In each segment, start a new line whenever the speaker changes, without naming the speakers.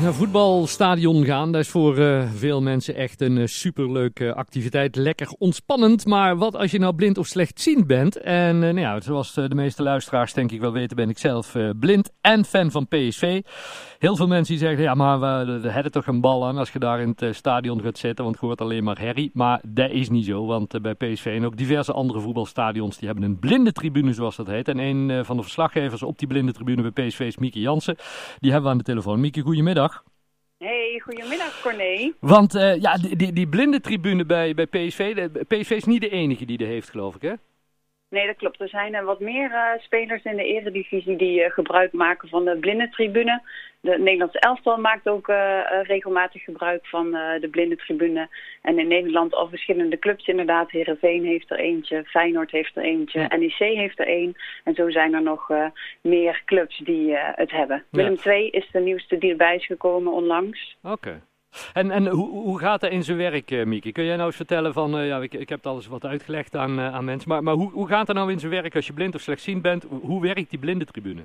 Naar voetbalstadion gaan, dat is voor uh, veel mensen echt een uh, superleuke activiteit. Lekker ontspannend, maar wat als je nou blind of slechtziend bent? En uh, nou ja, zoals de meeste luisteraars denk ik wel weten, ben ik zelf blind en fan van PSV. Heel veel mensen die zeggen, ja maar we hebben toch een bal aan als je daar in het stadion gaat zitten, want je hoort alleen maar herrie. Maar dat is niet zo, want bij PSV en ook diverse andere voetbalstadions, die hebben een blinde tribune zoals dat heet. En een van de verslaggevers op die blinde tribune bij PSV is Mieke Jansen. Die hebben we aan de telefoon. Mieke, goedemiddag.
Hey, goedemiddag Corné.
Want uh, ja, die, die, die blinde tribune bij, bij PSV, de, PSV is niet de enige die er heeft, geloof ik, hè?
Nee, dat klopt. Er zijn uh, wat meer uh, spelers in de eredivisie die gebruik maken van de blinde tribune. De Nederlandse elftal maakt ook uh, regelmatig gebruik van de blinde tribune. En in Nederland al verschillende clubs inderdaad. Herenveen heeft er eentje, Feyenoord heeft er eentje, ja. NEC heeft er één. En zo zijn er nog meer clubs die het hebben. Ja. Willem II is de nieuwste die erbij is gekomen onlangs.
Oké. Okay. En, en hoe, hoe gaat dat in zijn werk, Mieke? Kun jij nou eens vertellen van, uh, ja, ik, ik heb het alles wat uitgelegd aan, uh, aan mensen, maar, maar hoe, hoe gaat dat nou in zijn werk als je blind of slechtziend bent? Hoe werkt die blinde tribune?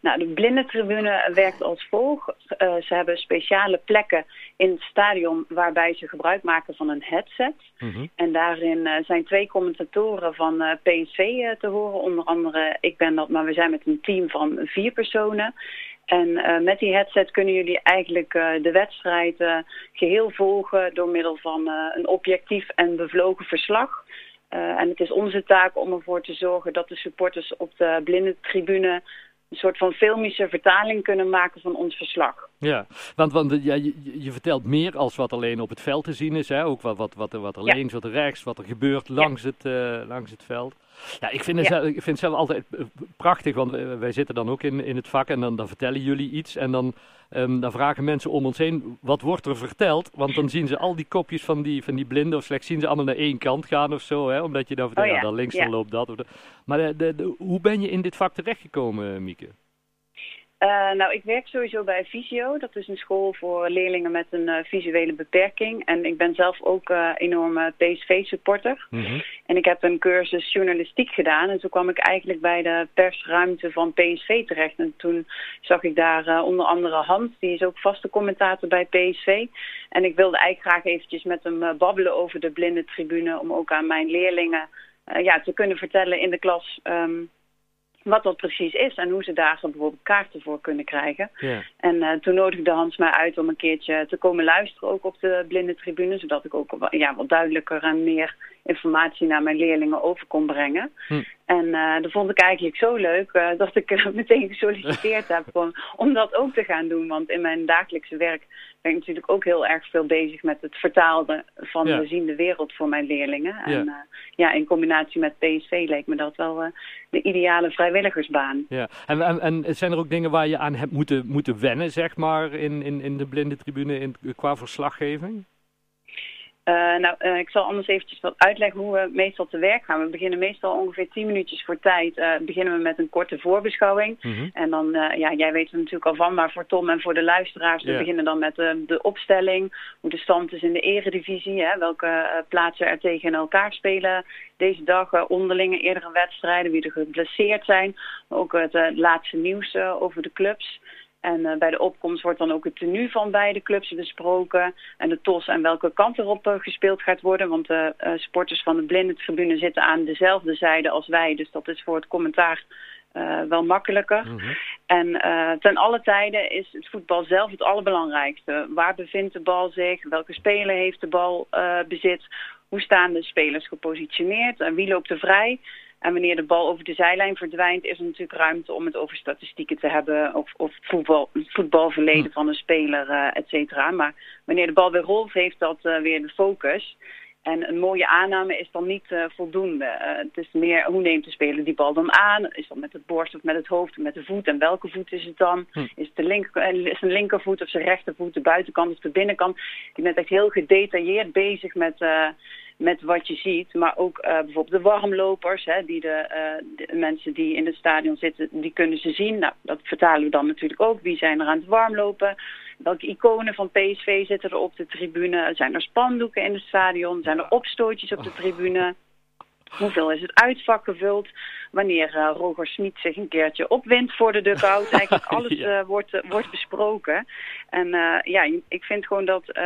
Nou, de blindentribune werkt als volgt. Uh, ze hebben speciale plekken in het stadion waarbij ze gebruik maken van een headset. Mm -hmm. En daarin uh, zijn twee commentatoren van uh, PSV te horen. Onder andere, ik ben dat, maar we zijn met een team van vier personen. En met die headset kunnen jullie eigenlijk de wedstrijd geheel volgen door middel van een objectief en bevlogen verslag. en het is onze taak om ervoor te zorgen dat de supporters op de blinde tribune een soort van filmische vertaling kunnen maken van ons verslag.
Ja, want, want ja, je, je, vertelt meer als wat alleen op het veld te zien is. Hè? Ook wat, wat, wat, wat er ja. links, wat er rechts, wat er gebeurt langs, ja. het, uh, langs het veld. Ja, ik vind het, zelf, ik vind het zelf altijd prachtig, want wij zitten dan ook in, in het vak en dan, dan vertellen jullie iets. En dan, um, dan vragen mensen om ons heen, wat wordt er verteld? Want dan zien ze al die kopjes van die, van die blinden of slechts zien ze allemaal naar één kant gaan of zo. Hè? Omdat je dan vertelt, oh, ja. dan links dan loopt dat. Of maar de, de, de, hoe ben je in dit vak terechtgekomen, Mieke?
Uh, nou, ik werk sowieso bij Visio. Dat is een school voor leerlingen met een uh, visuele beperking. En ik ben zelf ook uh, enorme PSV-supporter. Mm -hmm. En ik heb een cursus journalistiek gedaan. En toen kwam ik eigenlijk bij de persruimte van PSV terecht. En toen zag ik daar onder andere Hans, die is ook vaste commentator bij PSV. En ik wilde eigenlijk graag eventjes met hem babbelen over de blinde tribune. Om ook aan mijn leerlingen ja, te kunnen vertellen in de klas... Um, wat dat precies is en hoe ze daar bijvoorbeeld kaarten voor kunnen krijgen. Yeah. En uh, toen nodigde Hans mij uit om een keertje te komen luisteren ook op de blinde tribune, zodat ik ook ja, wat duidelijker en meer informatie naar mijn leerlingen over kon brengen. Hm. En uh, dat vond ik eigenlijk zo leuk uh, dat ik meteen gesolliciteerd heb om, om dat ook te gaan doen. Want in mijn dagelijkse werk ben ik natuurlijk ook heel erg veel bezig met het vertalen van ja. de ziende wereld voor mijn leerlingen. Ja. En uh, ja, in combinatie met PSV leek me dat wel de ideale vrijwilligersbaan.
Ja, en, en, en zijn er ook dingen waar je aan hebt moeten, moeten wennen, zeg maar, in, in, in de blinde tribune in, qua verslaggeving?
Uh, nou, uh, ik zal anders eventjes wat uitleggen hoe we meestal te werk gaan. We beginnen meestal ongeveer 10 minuutjes voor tijd. Uh, beginnen we met een korte voorbeschouwing. Mm -hmm. En dan, ja, jij weet er natuurlijk al van, maar voor Tom en voor de luisteraars, yeah. we beginnen dan met de opstelling. Hoe de stand is in de eredivisie. Hè, welke plaatsen er tegen elkaar spelen deze dag. onderlinge eerdere wedstrijden, wie er geblesseerd zijn. Maar ook het laatste nieuws over de clubs. En uh, bij de opkomst wordt dan ook het tenue van beide clubs besproken. En de TOS en welke kant erop uh, gespeeld gaat worden. Want de uh, sporters van de blindentribune zitten aan dezelfde zijde als wij. Dus dat is voor het commentaar wel makkelijker. Mm -hmm. En ten alle tijden is het voetbal zelf het allerbelangrijkste. Waar bevindt de bal zich? Welke speler heeft de bal bezit? Hoe staan de spelers gepositioneerd? En wie loopt er vrij? En wanneer de bal over de zijlijn verdwijnt, is er natuurlijk ruimte om het over statistieken te hebben of, of voetbal, voetbalverleden van een speler, uh, et cetera. Maar wanneer de bal weer rolt, heeft dat uh, weer de focus. En een mooie aanname is dan niet uh, voldoende. Het is meer, hoe neemt de speler die bal dan aan? Is dat met het borst of met het hoofd of met de voet? En welke voet is het dan? Hm. Is het de linker, is zijn linkervoet of zijn rechtervoet, de buitenkant of de binnenkant? Je bent echt heel gedetailleerd bezig met, met wat je ziet. Maar ook bijvoorbeeld de warmlopers, hè, die de, de, mensen die in het stadion zitten, die kunnen ze zien. Nou, dat vertalen we dan natuurlijk ook. Wie zijn er aan het warmlopen? welke iconen van PSV zitten er op de tribune? Zijn er spandoeken in het stadion? Zijn er opstootjes op de tribune? Hoeveel is het uitvak gevuld? Wanneer uh, Roger Smit zich een keertje opwint voor de dugout. Eigenlijk alles ja. uh, wordt, wordt besproken. En ja, ik vind gewoon dat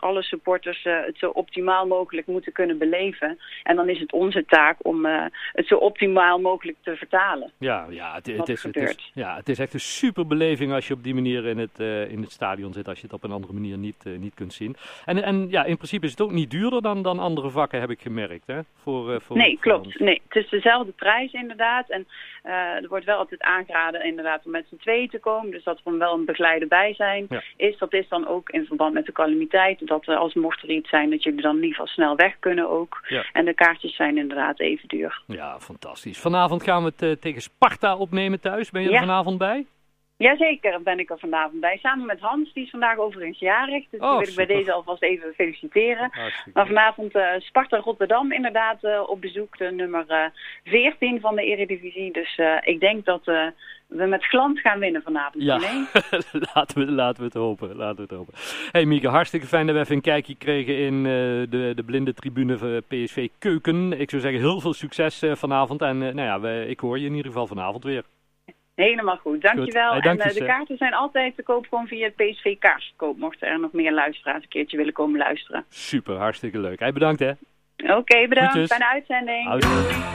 alle supporters het zo optimaal mogelijk moeten kunnen beleven. En dan is het onze taak om het zo optimaal mogelijk te vertalen.
Ja, ja, het, het is, het is, ja, het is echt een super beleving als je op die manier in het, in het stadion zit. Als je het op een andere manier niet, niet kunt zien. En, en ja, in principe is het ook niet duurder dan, dan andere vakken, heb ik gemerkt. Hè? Voor, voor,
nee, klopt. Nee, het is dezelfde prijs inderdaad. En uh, er wordt wel altijd aangeraden inderdaad om met z'n tweeën te komen. Dus dat er wel een begeleider bij zijn
ja.
is. Dat is dan ook in verband met de calamiteit. Dat uh, als mocht er iets zijn dat jullie dan in ieder geval snel weg kunnen ook.
Ja.
En de kaartjes zijn inderdaad even duur.
Ja, fantastisch. Vanavond gaan we het uh, tegen Sparta opnemen thuis. Ben je er vanavond bij?
Jazeker, ben ik er vanavond bij. Samen met Hans, die is vandaag overigens jarig. Dus
Oh,
die wil ik bij deze alvast even feliciteren.
Hartstikke
Maar vanavond eh, Sparta Rotterdam inderdaad eh, op bezoek. De nummer eh 14 van de Eredivisie. Dus ik denk dat we met glans gaan winnen vanavond.
Ja,
Nee?
laten, we, laten we het hopen. Laten we het hopen. Hey Mieke, hartstikke fijn dat we even een kijkje kregen in de, de blinde tribune van PSV Keuken. Ik zou zeggen heel veel succes vanavond. En nou ja, we, ik hoor je in ieder geval vanavond weer.
Helemaal goed, dankjewel.
Hey, dank
en eh, de kaarten zijn altijd te koop gewoon via het PSV kaartverkoop. Mochten er nog meer luisteraars een keertje willen komen luisteren.
Super, hartstikke leuk. Hey, bedankt hè.
Oké, bedankt.
Groetjes.
Fijne uitzending. Doei.